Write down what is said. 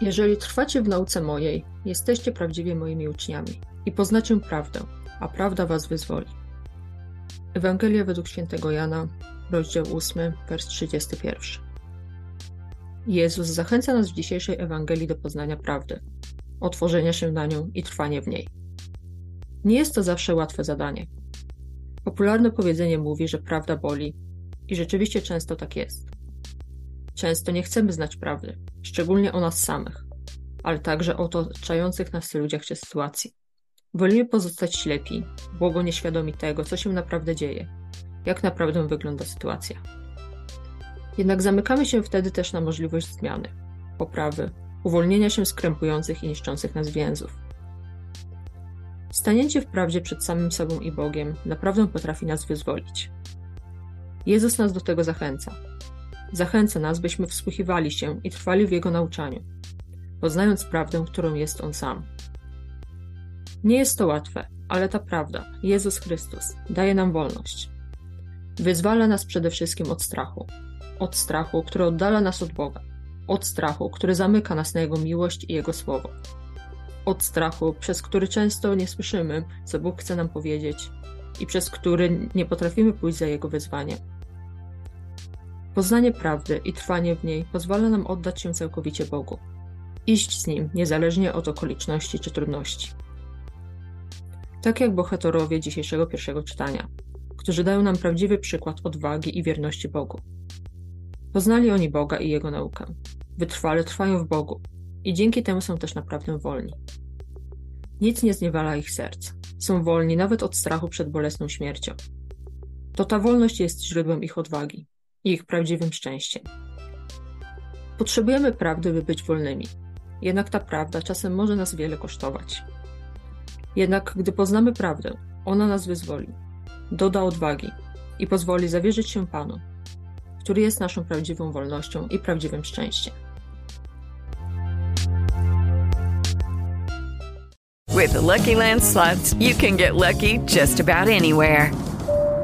Jeżeli trwacie w nauce mojej, jesteście prawdziwie moimi uczniami i poznacie prawdę, a prawda was wyzwoli. Ewangelia według świętego Jana, rozdział 8, wers 31. Jezus zachęca nas w dzisiejszej Ewangelii do poznania prawdy, otworzenia się na nią i trwania w niej. Nie jest to zawsze łatwe zadanie. Popularne powiedzenie mówi, że prawda boli i rzeczywiście często tak jest. Często nie chcemy znać prawdy, szczególnie o nas samych, ale także o otaczających nas ludziach czy sytuacji. Wolimy pozostać ślepi, błogo nieświadomi tego, co się naprawdę dzieje, jak naprawdę wygląda sytuacja. Jednak zamykamy się wtedy też na możliwość zmiany, poprawy, uwolnienia się z krępujących i niszczących nas więzów. Stanięcie w prawdzie przed samym sobą i Bogiem naprawdę potrafi nas wyzwolić. Jezus nas do tego zachęca. Zachęca nas, byśmy wsłuchiwali się i trwali w Jego nauczaniu, poznając prawdę, którą jest On sam. Nie jest to łatwe, ale ta prawda, Jezus Chrystus, daje nam wolność. Wyzwala nas przede wszystkim od strachu. Od strachu, który oddala nas od Boga. Od strachu, który zamyka nas na Jego miłość i Jego słowo. Od strachu, przez który często nie słyszymy, co Bóg chce nam powiedzieć i przez który nie potrafimy pójść za Jego wyzwaniem. Poznanie prawdy i trwanie w niej pozwala nam oddać się całkowicie Bogu. Iść z Nim, niezależnie od okoliczności czy trudności. Tak jak bohaterowie dzisiejszego pierwszego czytania, którzy dają nam prawdziwy przykład odwagi i wierności Bogu. Poznali oni Boga i Jego naukę. Wytrwale trwają w Bogu i dzięki temu są też naprawdę wolni. Nic nie zniewala ich serc. Są wolni nawet od strachu przed bolesną śmiercią. To ta wolność jest źródłem ich odwagi i ich prawdziwym szczęściem. Potrzebujemy prawdy, by być wolnymi. Jednak ta prawda czasem może nas wiele kosztować. Jednak gdy poznamy prawdę, ona nas wyzwoli, doda odwagi i pozwoli zawierzyć się Panu, który jest naszą prawdziwą wolnością i prawdziwym szczęściem. With the Lucky Land slots, you can get lucky just about anywhere.